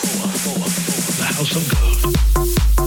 The house of God.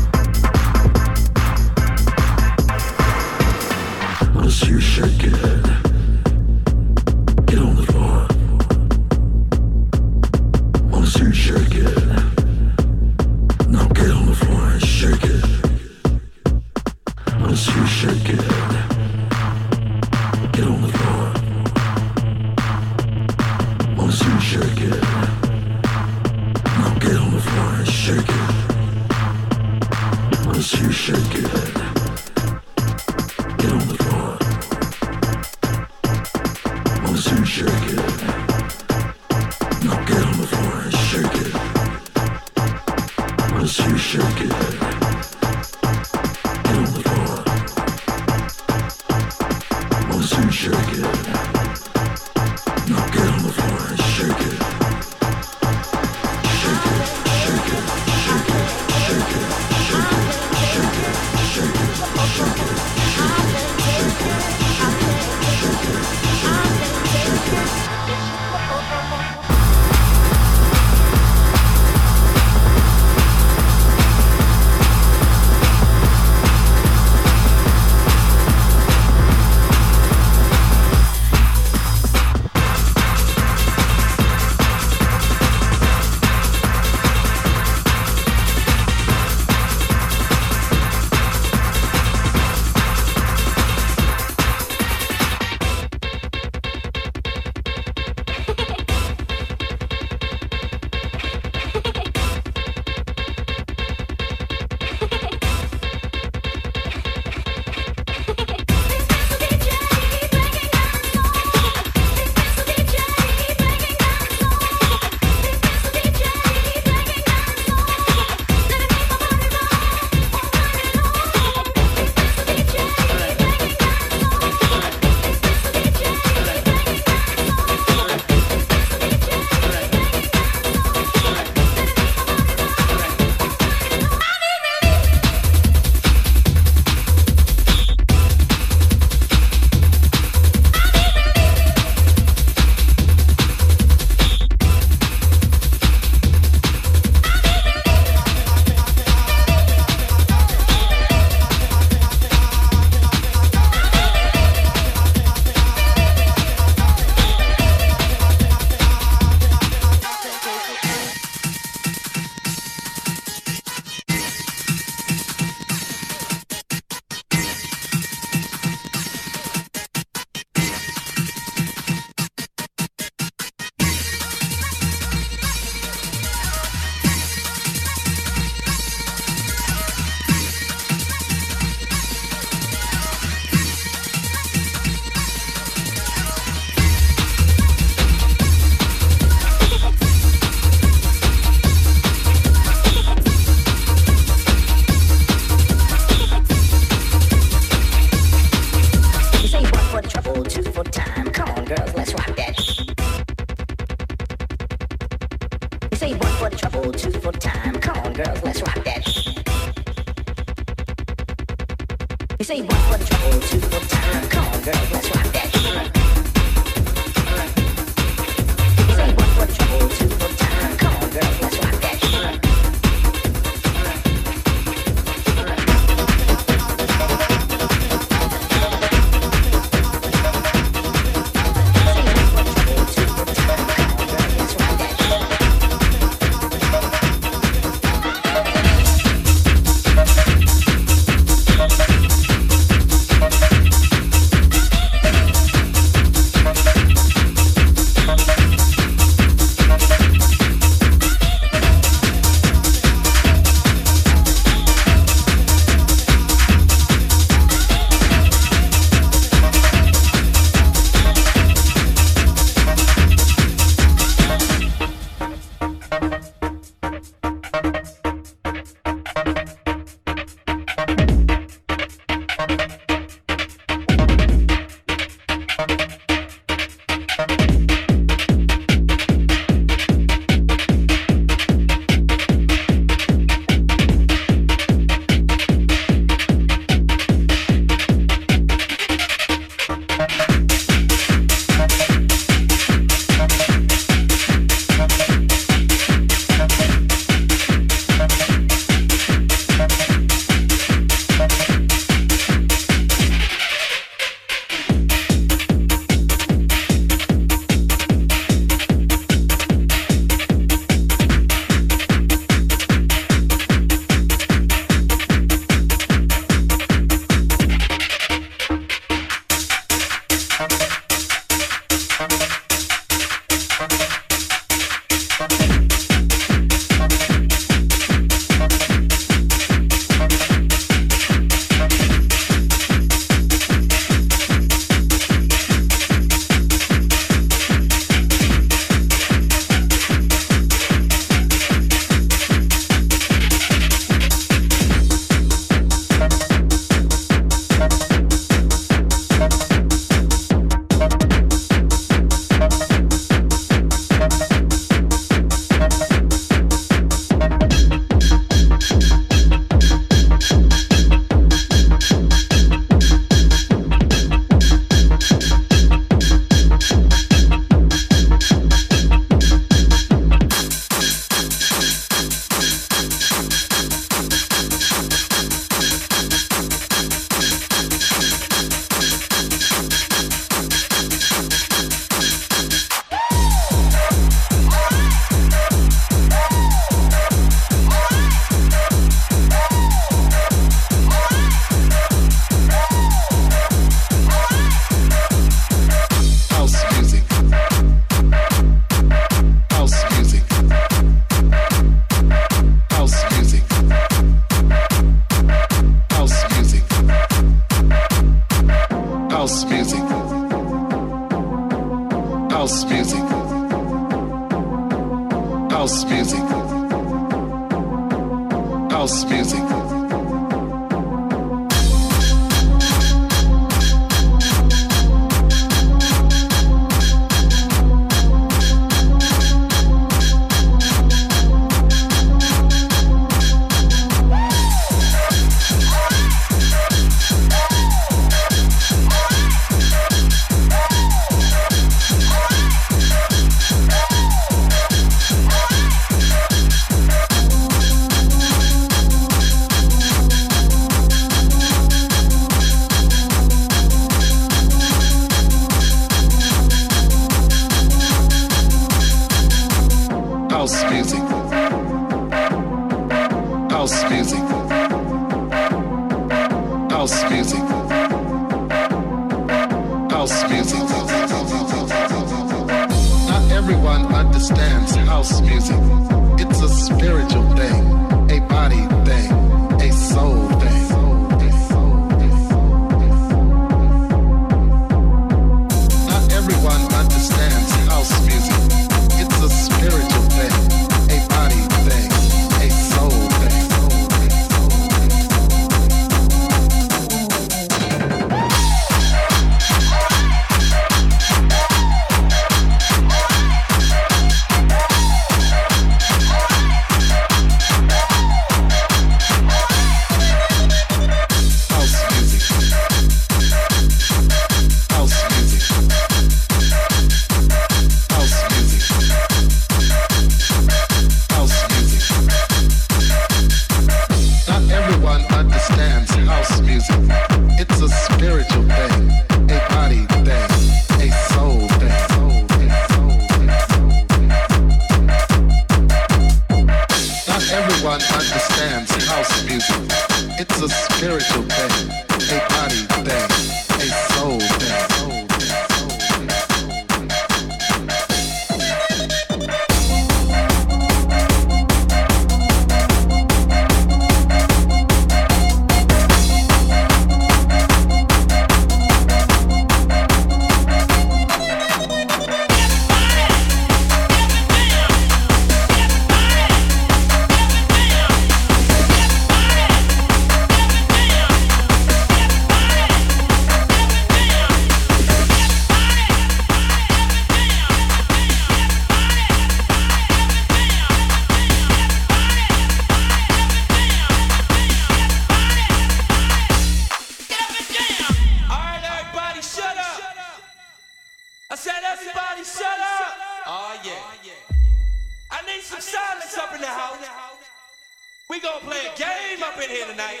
gonna play a game up in here tonight.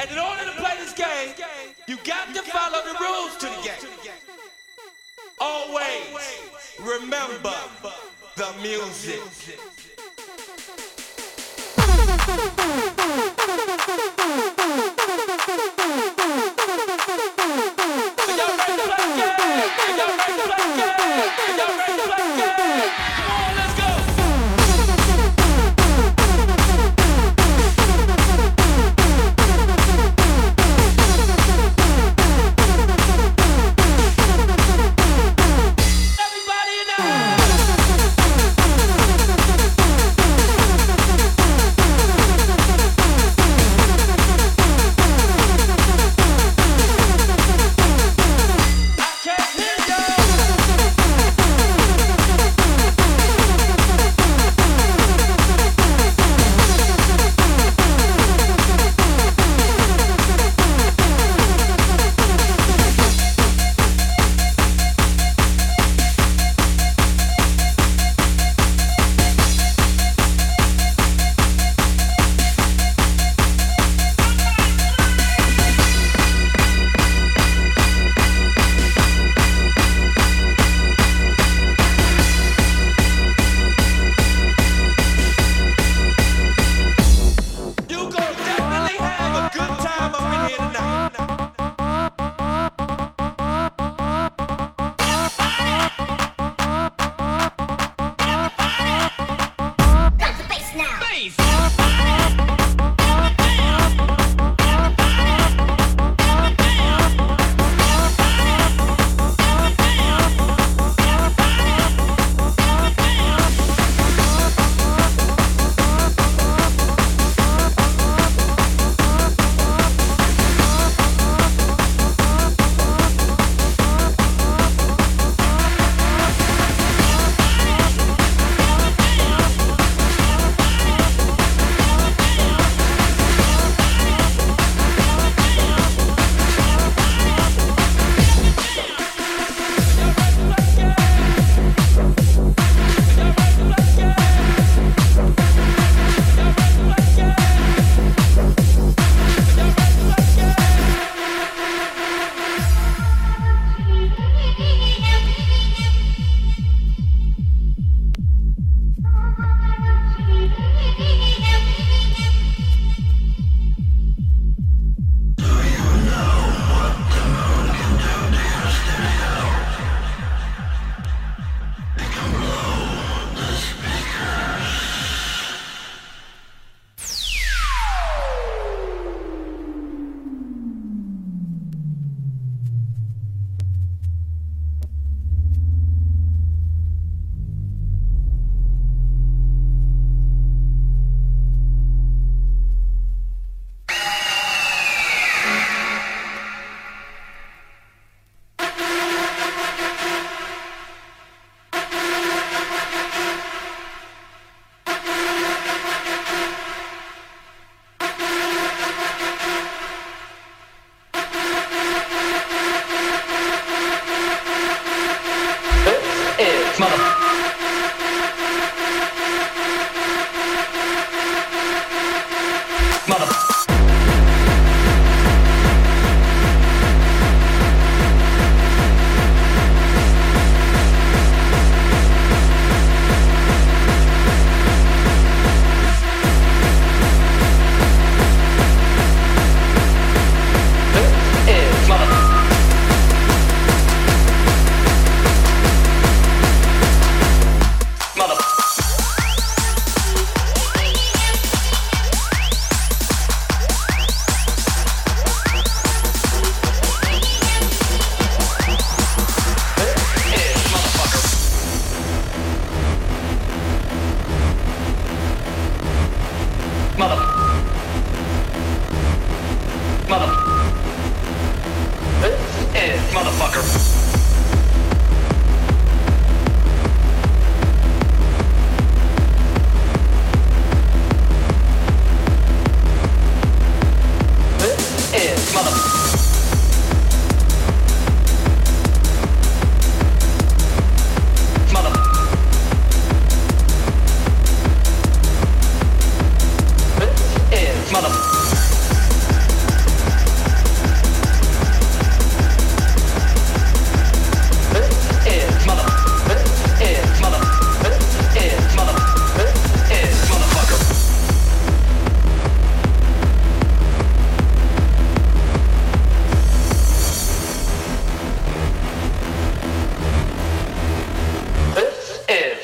And in order to play this game, you got to follow the rules to the game. Always remember the music. Y'all ready to play the game? Y'all ready to play the game? Y'all ready to play the game?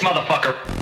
motherfucker.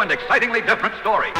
And excitingly different story.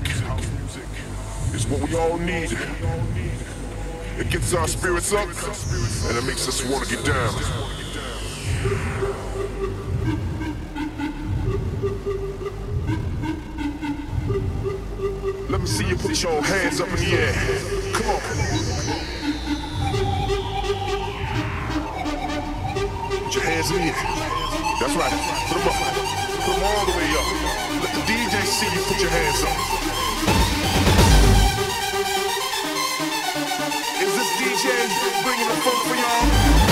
music is what we all need. It gets our spirits up and it makes us want to get down. Let me see you put your hands up in the air. Come on. Put your hands in the air. That's right. Put them up. Put them all the way up. Let the DJ see you put your hands up. bringing the funk for y'all.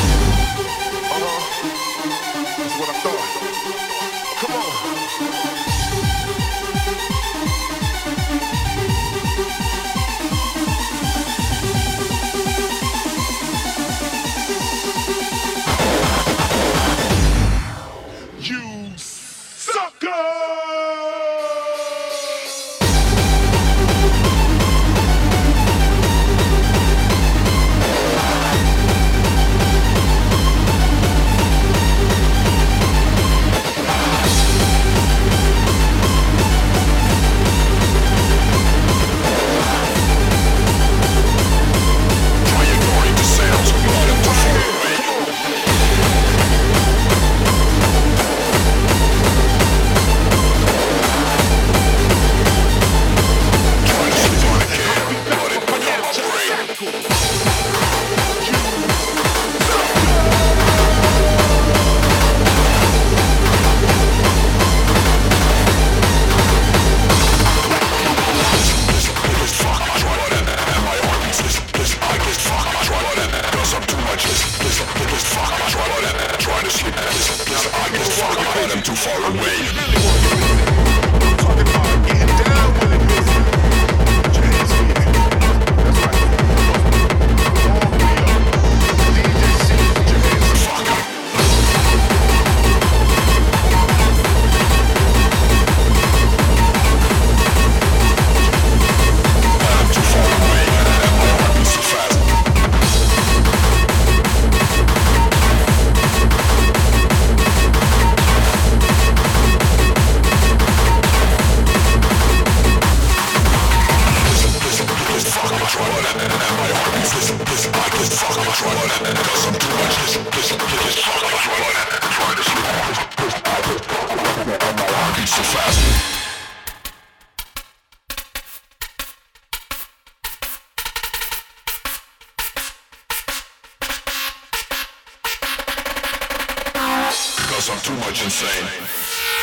because I'm too much insane.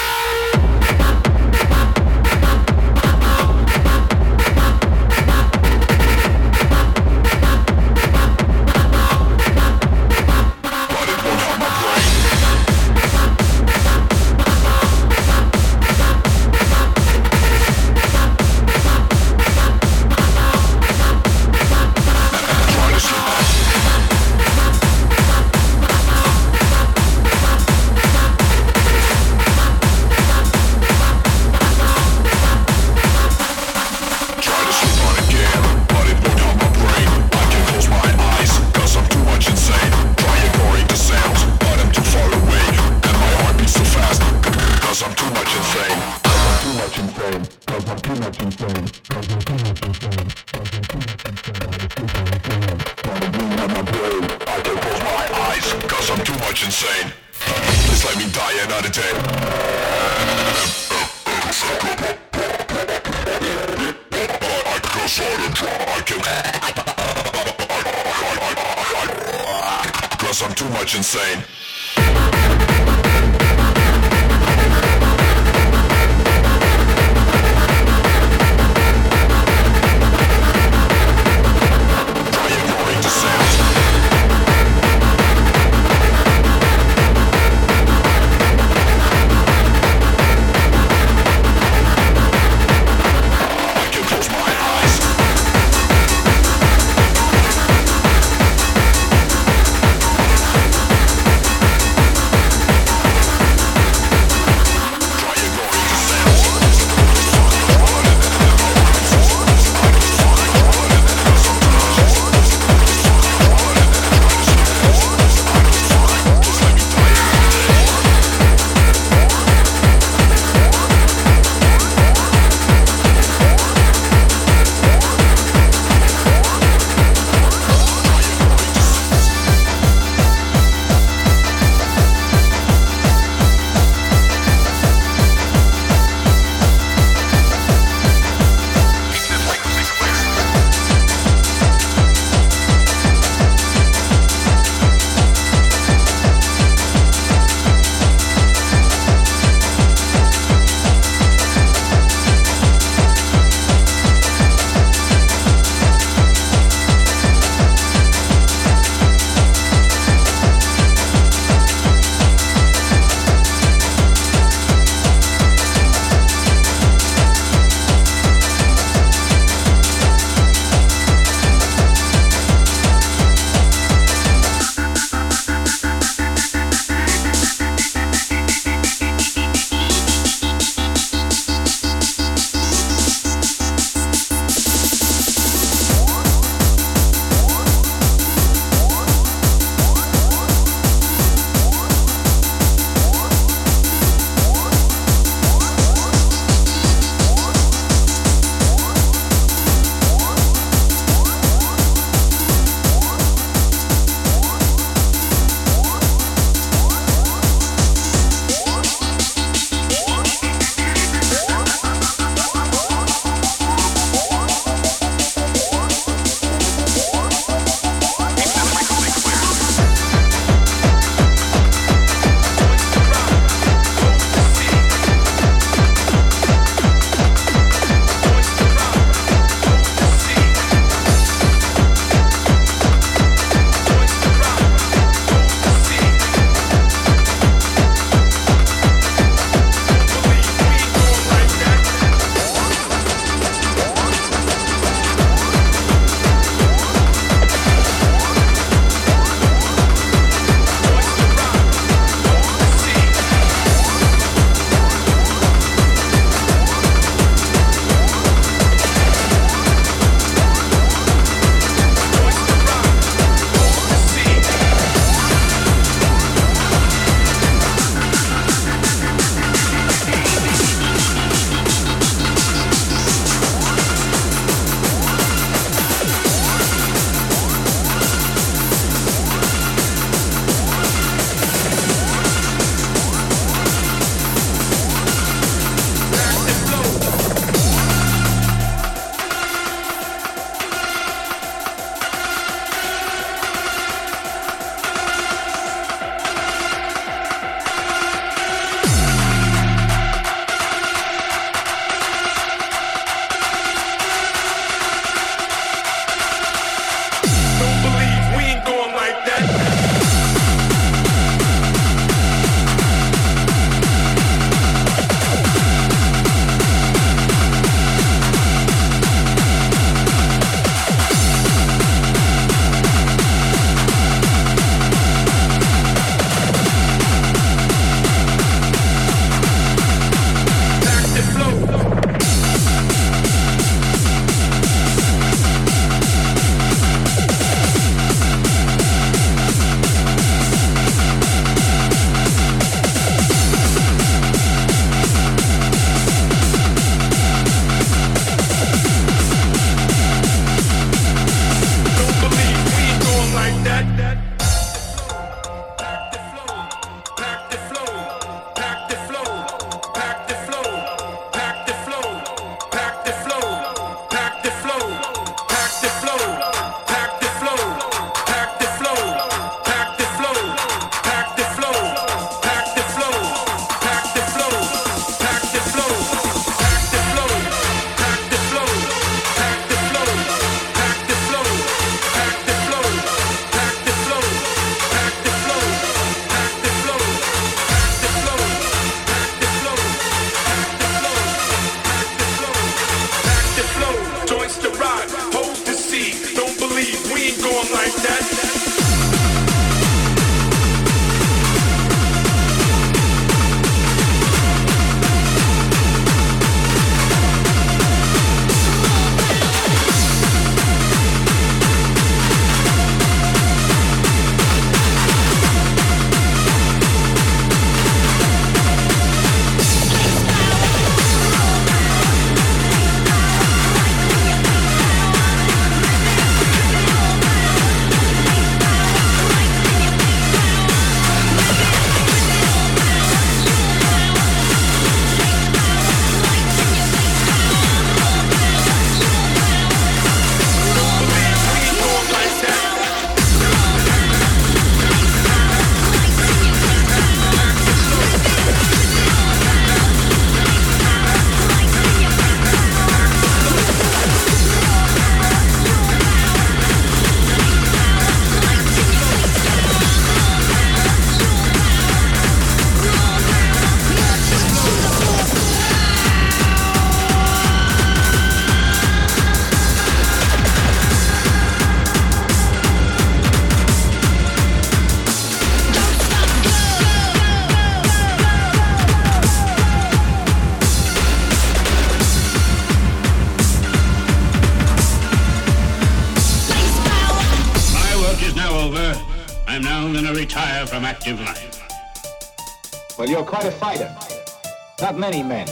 Many men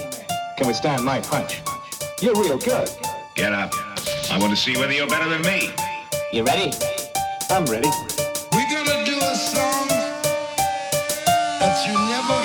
can withstand my punch. You're real good. Get up. I want to see whether you're better than me. You ready? I'm ready. We're gonna do a song that you never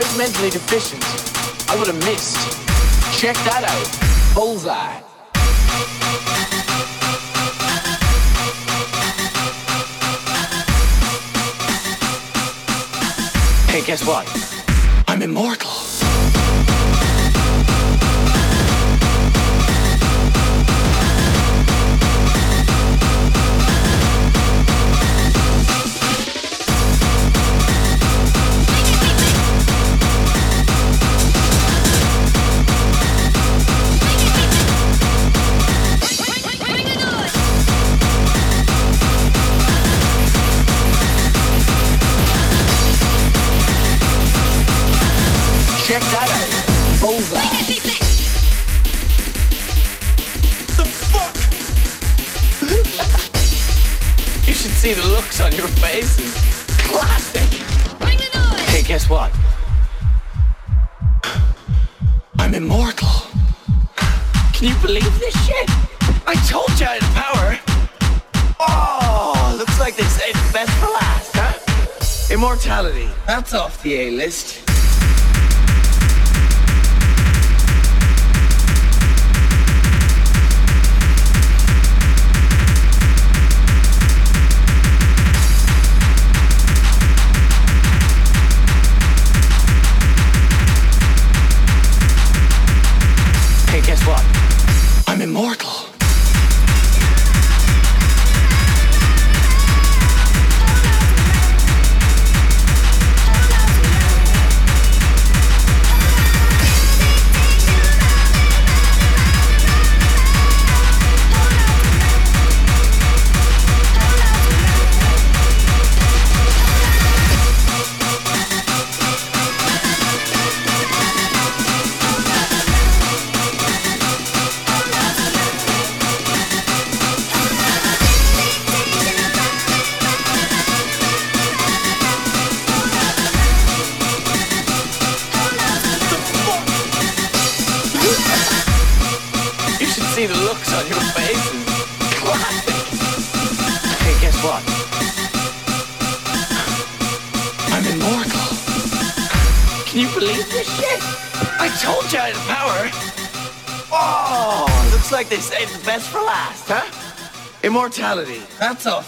fundamentally deficient. I would have missed. Check that out. Bullseye. Hey, guess what? I'm immortal. looks on your face is classic. Bring the noise. Hey, guess what? I'm immortal. Can you believe this shit? I told you I had power. Oh, looks like they saved the best for last, huh? Immortality. That's off the A-list.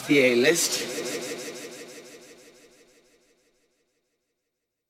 CA list.